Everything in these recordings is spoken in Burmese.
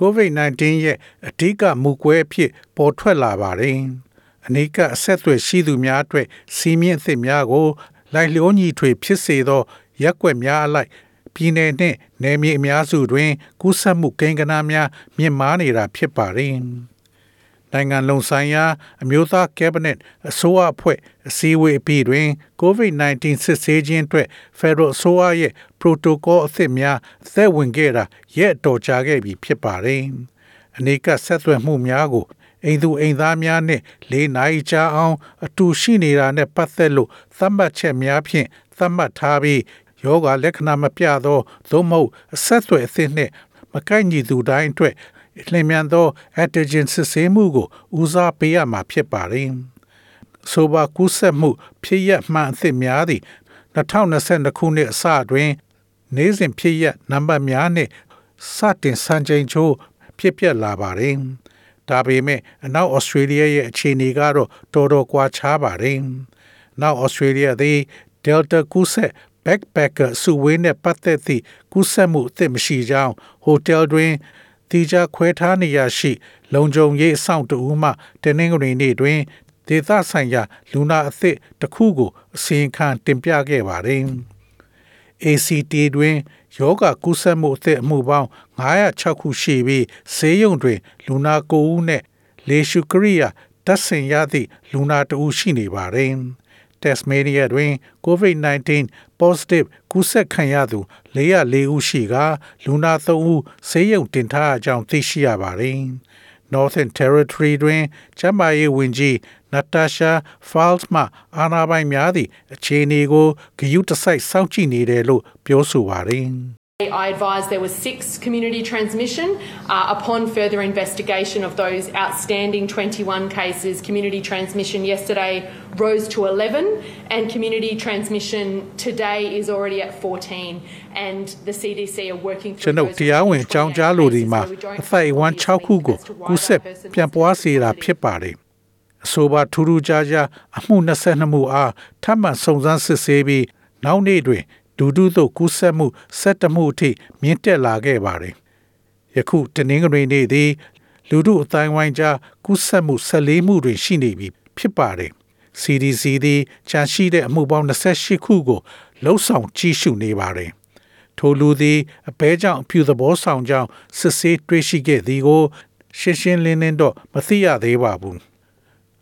COVID-19 ရဲ့အဓိကမူကွဲအဖြစ်ပေါ်ထွက်လာပါတယ်။အနိကအဆက်အသွယ်ရှိသူများအတွက်စီးမြင့်အသစ်များကို လိုက်လျောညီထွေဖြစ်စေသော ရက်ွက်များအလိုက်ပြည်내နှင့်နယ်မြေအများစုတွင် ကူးစက်မှုကိန်းဂဏန်းများမြင့်မားနေတာဖြစ်ပါတယ်။ နိုင်ငံလုံးဆိုင်ရာအမျိုးသားကက်ဘနက်အစိုးရအဖွဲ့အစည်းအဝေးအပြီးတွင် COVID-19 စစ်ဆေးခြင်းအတွက် Federal အစိုးရရဲ့ protocol အသစ်များအသက်ဝင်ခဲ့တာရက်တော်ကြာခဲ့ပြီဖြစ်ပါတယ်။အနိကဆက်သွယ်မှုများကိုအိမ်သူအိမ်သားများနဲ့လေးနိုင်ချအောင် အတူရှိနေတာနဲ့ပတ်သက်လို့သတ်မှတ်ချက်များဖြင့်သတ်မှတ်ထားပြီးယောဂလက္ခဏာမပြသောသို့မဟုတ်အဆက်အသွယ်အသစ်နှင့်မကိုက်ညီသူတိုင်းအတွက် လျင်မြန်သော antigen စစ်ဆေးမှုကိုဦးစားပေးရမှာဖြစ်ပါတယ်။ဆိုပါကူးစက်မှုဖြစ်ရမှန်အသစ်များသည့်2022ခုနှစ်အစတွင် နေ့စဉ်ဖြစ်ရနံပါတ်များနှင့်စတင်စံချိန်ချိုးဖြစ်ပျက်လာပါတယ်။ဒါပေမဲ့အနောက်ဩစတြေးလျရဲ့အခြေအနေကတော့တော်တော်ကွာခြားပါတယ်။နောက်ဩစတြေးလျသည် Delta ကူးစက် backpacker စုဝေးနဲ့ပတ်သက်သည့်ကူးစက်မှုအသစ်မရှိကြောင်းဟိုတယ်တွင် တီကြခွဲထားနေရရှိ လုံခြုံရေးအဆောင်တဦးမှတနင်္ဂနွေနေ့တွင်ဒေသဆိုင်ရာလူနာအသစ်တစ်ခုကိုအစီရင်ခံတင်ပြခဲ့ပါတယ်။ ACT တွင်ယောဂကုသမှုအသစ်အမှုပေါင်း906ခုရှိပြီးဆေးရုံတွင် လူနာ9ဦးနဲ့လေရှုကရိယာတပ်ဆင်ရသည့်လူနာတဦးရှိနေပါတယ်။ Tasmania တွင် COVID-19 positive ကူးစက်ခံရသူ404ဦးရှိကလူနာ3ဦးဆေးရုံတင်ထားကြောင်းသိရှိရပါတယ်။ Northern Territory တွင်ကျန်းမာရေးဝန်ကြီး Natasha Files မှအာဏာပိုင်များသည့်အခြေအနေကိုဂရုတစိုက်စောင့်ကြည့်နေတယ်လို့ပြောဆိုပါတယ်။ I advise there was six community transmission. Uh, upon further investigation of those outstanding 21 cases, community transmission yesterday rose to 11, and community transmission today is already at 14. And the CDC are working through ကျွန်ုပ်တရားဝင်အကြောင်းကြားလိုဒီမှာအဖိုက်ဝမ်6ခုကိုကူးဆက်ပြန်ပွားစေတာဖြစ်ပါတယ်။အဆိုပါထူးထူးခြားခြားအမှု22မှုအားထပ်မံစုံစမ်းစစ်ဆေးပြီးနောက်နေ့တွင် ဒူဒူသို့ကူးစက်မှု၁၇မှုအထိမြင့်တက်လာခဲ့ပါတယ်။ယခုတနင်္ဂနွေနေ့သည်လူထုအတိုင်းဝိုင်းကြားကူးစက်မှု14မှုတွင်ရှိနေပြီဖြစ်ပါတယ်။ CDC သည်ချန်ရှိတဲ့အမှုပေါင်း28ခုကိုလှုပ်ဆောင်ကြည့်ရှုနေပါတယ်။ထိုလူသည်အဘဲကြောင့်အဖြူသဘောဆောင်ကြောင်းစစ်ဆေးတွေ့ရှိခဲ့သည်ကို ရှင်းရှင်းလင်းလင်းတော့မသိရသေးပါဘူး။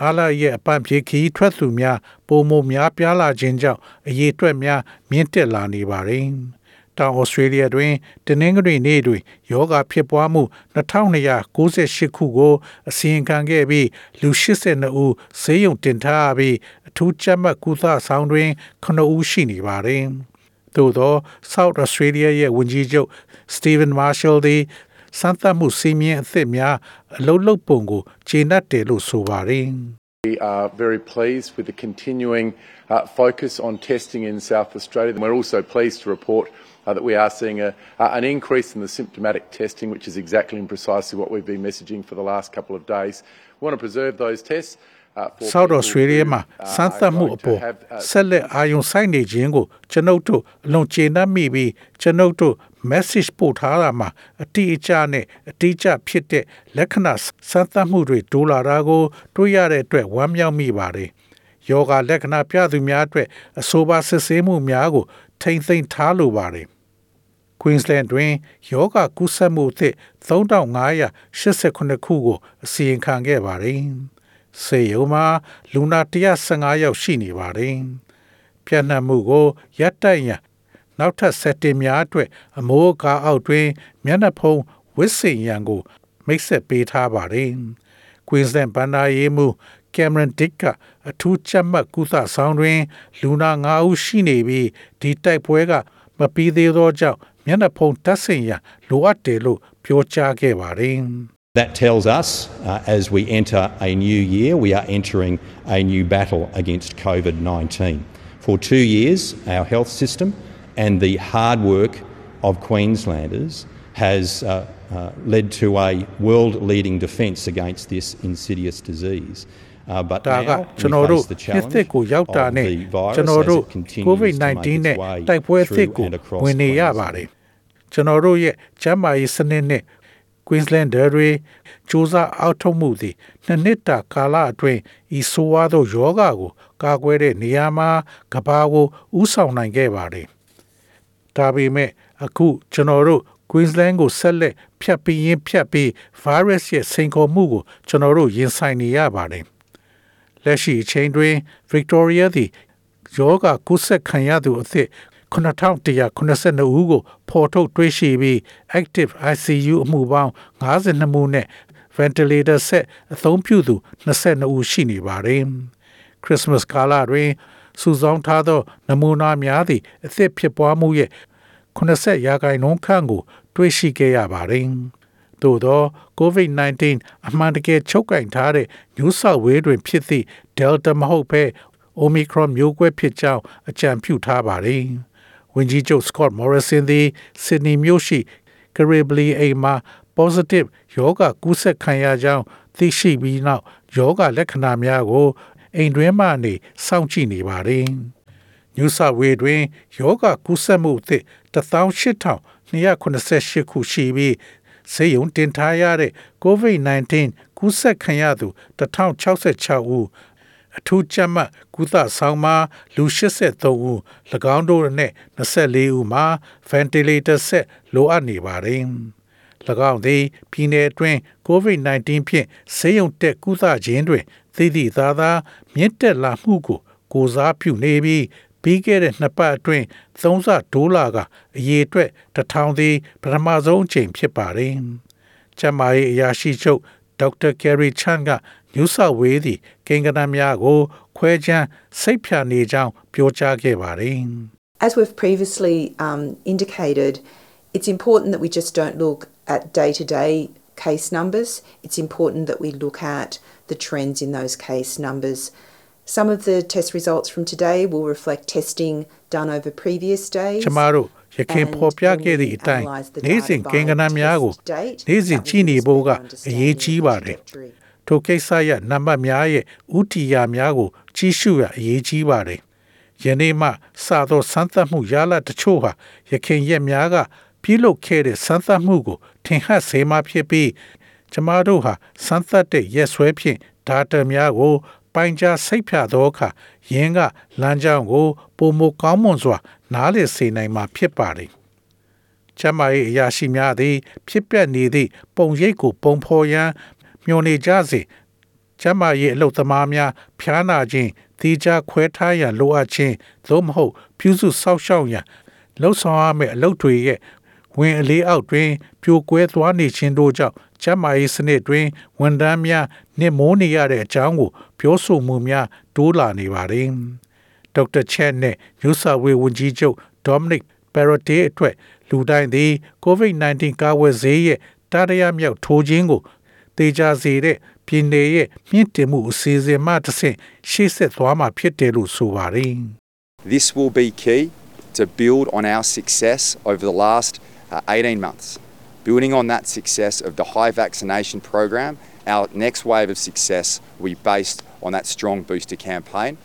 အားလရဲ့အပန့်ဖြေခီးထွက်သူများပုံမများပြားလာခြင်းကြောင့်အရေးအတွက်များမြင့်တက်လာနေပါတယ်။တောင်ဩစတြေးလျတွင်တနင်္ဂနွေနေ့တွင်ယောဂဖြစ်ပွားမှု2298ခုကိုအစီရင်ခံခဲ့ပြီးလူ82ဦးဆေးရုံတင်ထားပြီးအထူးကြပ်မတ်ကုသဆောင်တွင်9ဦးရှိနေပါတယ်။သို့သော South Australia ရဲ့ဝန်ကြီးချုပ် Stephen Marshall သည် စမ်းသပ်မှုစီမင်းအသစ်များအလုံးလုံးပုံကိုကျေနပ်တယ်လို့ဆိုပါတယ် We are very pleased with the continuing uh, focus on testing in South Australia. We're also pleased to report uh, that we are seeing a, uh, an increase in the symptomatic testing, which is exactly and precisely what we've been messaging for the last couple of days. We want to preserve those tests. South Australia မှာစမ်းသပ်မှုအပေါ်ဆက်လက်အာရုံစိုက်နေခြင်းကိုကျွန်ုပ်တို့အလွန်ကျေနပ်မိပြီးကျွန်ုပ်တို့ message ပို့ထားတာမှာအတိအကျနဲ့အတိအကျဖြစ်တဲ့လက္ခဏာစမ်းသပ်မှုတွေတိုးလာတာကိုတွေ့ရတဲ့အတွက်ဝမ်းမြောက်မိပါတယ်။ယောဂလက္ခဏာပြသူများအတွက်အဆိုပါစစ်ဆေးမှုများကို ထိမ့်သိမ်းထားလိုပါတယ်။ Queensland တွင်ယောဂကုသမှုအသစ်3589ခုကိုအစီရင်ခံခဲ့ပါတယ်။ စေယုံမှာလူနာ115ယောက်ရှိနေပါတယ်။ပြန့်နှံ့မှုကိုရပ်တန့်ရန်နောက်ထပ်ဆက်တင်များအတွက်အမိုးကားအောက်တွင် မျက်နှာဖုံးဝစ်စင်ရန်ကို မိတ်ဆက်ပေးထားပါတယ်။ Queensland ဘန်နာရေးမှု Cameron Dick ကအထူးချက်မှတ်ကုသဆောင်တွင် လူနာ9ဦးရှိနေပြီးဒီတိုက်ပွဲက မပြီးသေးသောကြောင့်မျက်နှာဖုံးတပ်ဆင်ရန်လိုအပ်တယ်လို့ပြောကြားခဲ့ပါတယ်။ That tells us uh, as we enter a new year, we are entering a new battle against COVID 19. For two years, our health system and the hard work of Queenslanders has uh, uh, led to a world leading defence against this insidious disease. Uh, but ဒါက now ကျွန် we တော်တို့ face the နှစ်သစ် challenge ကိုရောက်တာ of နဲ့ the virus ကျွန်တော် as တို့ it continues COVID-19 to make နဲ့ its way တိုက်ပွဲသစ် through ကို and across ဝင်နေရ Queensland. ပါတယ်ကျွန်တော်တို့ရဲ့ကျန်းမာရေးစနစ်နဲ့ Queenslander တွေစူးစမ်းအောက်ထုတ်မှုသည်နှစ်နှစ်တာကာလအတွင်းဤဆိုးဝါးသောယောဂကို ကာကွယ်တဲ့နေရာမှာကဘာကိုဥဆောင်နိုင်ခဲ့ပါတယ်ဒါပေမဲ့အခုကျွန်တော်တို့ Queensland ကိုဆက်လက်ဖြတ်ပြီးရင်းဖြတ်ပြီး virus ရဲ့စိန်ခေါ်မှုကိုကျွန်တော်တို့ရင်ဆိုင်နေရပါတယ်လက်ရှိအချိန်တွင် Victoria သည်ယောဂကုသခံရသူအသစ် 9182ဦးကိုဖော်ထုတ်တွေ့ရှိပြီး active ICU အမှုပေါင်း52မှုနဲ့ ventilator ဆက်အသုံးပြုသူ22ဦးရှိနေပါတယ်။ Christmas ကာလတွင်စုဆောင်းထားသော နမူနာများသည့်အသစ်ဖြစ်ပွားမှုရဲ့80ရာခိုင်နှုန်းခန့်ကို တွေ့ရှိခဲ့ရပါတယ်။သို့သော COVID-19 အမှန်တကယ်ချုပ်ကင်ထားတဲ့ New South Wales တွင်ဖြစ်သည့် Delta မဟုတ်ဘဲ Omicron မျိုးကွဲဖြစ်ကြောင်းအကြံပြုထားပါတယ်။ ဝန်ကြီးချုပ် Scott Morrison သည် Sydney မြို့ရှိ Caribly အိမ်မှာ positive ယောဂကူးစက်ခံရကြောင်းသိရှိပြီးနောက်ယောဂလက္ခဏာများကိုအိမ်တွင်းမှနေစောင့်ကြည့်နေပါတယ်။ New South Wales တွင်ယောဂကူးစက်မှုအသစ်18288ခုရှိပြီးဆေးရုံတင်ထားရတဲ့ COVID-19 ကူးစက်ခံရသူ1066ဦး အထူးကြမ်းမှတ်ကုသဆောင်မှာလူ83ဦး၎င်းတို့နဲ့24ဦးမှာ ventilator ဆက်လိုအပ်နေပါတယ်။၎င်းသည်ပြည်내အတွင်း COVID-19 ဖြင့်ဆေးရုံတက်ကုသခြင်းတွင်သိသည့်သာသာမြင့်တက်လာမှုကိုကိုစားပြုနေပြီးပြီးခဲ့တဲ့နှစ်ပတ်အတွင်းသုံးဆဒိုးလာကအရေးအတွက်တစ်ထောင်သည်ပထမဆုံးအချိန်ဖြစ်ပါတယ်။ကျန်းမာရေးအရာရှိချုပ်ဒေါက်တာကယ်ရီချန်က ညူဆဝေးသည့်ကိန်းဂဏန်းများကိုခွဲခြမ်းစိတ်ဖြာနေကြောင်းပြောကြားခဲ့ပါတယ်။ As we've previously um, indicated, it's important that we just don't look at day to day case numbers. It's important that we look at the trends in those case numbers. Some of the test results from today will reflect testing done over previous days. ကျမတို့ရခင်ဖော်ပြခဲ့သည့်အတိုင်းနေ့စဉ်ကိန်းဂဏန်းများကိုနေ့စဉ်ကြည့်နေဖို့ကအရေးကြီးပါတယ်။ ထိုကိစ္စရနံပါတ်များရဲ့ဥတီယာများကို ကြီးစုရအရေးကြီးပါတယ်။ယနေ့မှစသောစမ်းသပ်မှုရလဒ်တချို့ဟာရခင်ရက်များကပြုလုပ်ခဲ့တဲ့စမ်းသပ်မှုကို ထင်ဟပ်စေမှဖြစ်ပြီးကျမတို့ဟာစမ်းသပ်တဲ့ရက်စွဲဖြင့်ဒါတာများကို ပိုင်ကြားစိတ်ဖြာသောအခါယင်းကလမ်းကြောင်းကိုပုံမကောင်းမွန်စွာ နားလည်စေနိုင်မှာဖြစ်ပါတယ်။ကျမရဲ့အရာရှိများသည် ဖြစ်ပျက်နေသည့်ပုံရိပ်ကိုပုံဖော်ရန် မျှော်နေကြစေကျမရဲ့အလုတ်သမားများဖျားနာခြင်းတီးခြားခွဲထားရန်လိုအပ်ခြင်းသို့မဟုတ် ပြုစုဆောက်ရှောက်ရန်လှုပ်ဆောင်ရမယ့်အလုပ်တွေရဲ့ဝင်အလေးအောက်တွင်ပြိုကွဲသွားနေခြင်းတို့ကြောင့်ကျန်းမာရေးစနစ်တွင်ဝန်ထမ်းများနှင့်မိုးနေရတဲ့အကြောင်းကို ပြောဆိုမှုများတိုးလာနေပါတယ်။ဒေါက်တာချက်နဲ့ညူဆာဝေဝန်ကြီးချုပ်ဒေါမနစ်ပယ်ရတေးအတွက်လူတိုင်းသည် COVID-19 ကာဝယ်ဆေးရဲ့တရရမြောက်ထိုးခြင်းကို တေချာစေတဲ့ပြည်내ရဲ့မြင့်တင်မှုအစီအစဉ်မှတစ်ဆင့်ရှေ့ဆက်သွားမှာဖြစ်တယ်လို့ဆိုပါတယ်။ This will be key to build on our success over the last uh, 18 months. Building on that success of the high vaccination program, our next wave of success will be based on that strong booster campaign.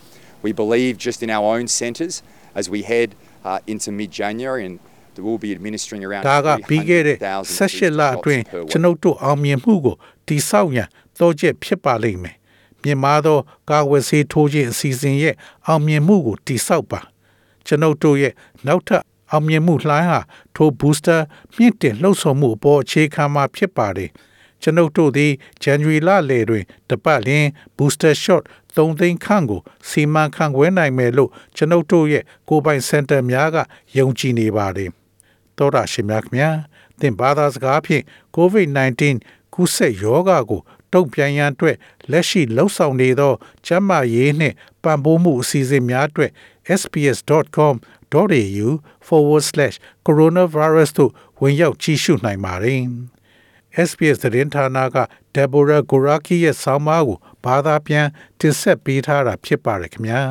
We believe just in our own centres as we head uh, into mid January and we'll be administering around ဒါကပြီးခဲ့တဲ့ 300,000 18လ booster အတွင်း shots per week. ကျွန်ုပ်တို့အောင်မြင်မှုကို တိဆောက်ရန်တော့ချက်ဖြစ်ပါလိမ့်မယ်။မြင်မာသောကာဝယ်ဆေးထိုးခြင်းအစီအစဉ်ရဲ့အောင်မြင်မှုကိုတိဆောက်ပါ။ကျွန်ုပ်တို့ရဲ့နောက်ထပ်အောင်မြင်မှုလှိုင်းဟာထို booster မြင့်တင်လှုပ်ဆောင်မှုအပေါ်အခြေခံမှာဖြစ်ပါတယ်။ကျွန်ုပ်တို့သည် January လလယ်တွင်တပတ်လျင် booster shot 3သိန်းခန့်ကိုစီမံခန့်ခွဲနိုင်မယ်လို့ကျွန်ုပ်တို့ရဲ့ကိုယ်ပိုင်စင်တာများကယုံကြည်နေပါတယ်။သောတာရှင်များခင်ဗျာသင်ဘာသာစကားဖြင့် COVID-19 ကူးစက်ရောဂါကိုတုံ့ပြန်ရန်အတွက်လက်ရှိလှုပ်ဆောင်နေသောကျန်းမာရေးနှင့်ပံ့ပိုးမှုအစီအစဉ်များအတွက် sps.com sbs.com.au/coronavirus တို့ဝင်ရောက်ကြည့်ရှုနိုင်ပါတယ်။ SBS သတင်းဌာနက Deborah Goraki ရဲ့ဆောင်းပါးကိုဘာသာပြန်တင်ဆက်ပေးထားတာဖြစ်ပါတယ်ခင်ဗျာ။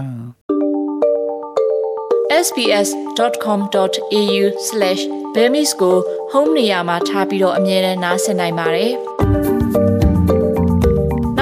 sbs.com.au/bemis ကို home နေရာမှာထားပြီးတော့အမြဲတမ်းနှာစင်နိုင်ပါတယ်။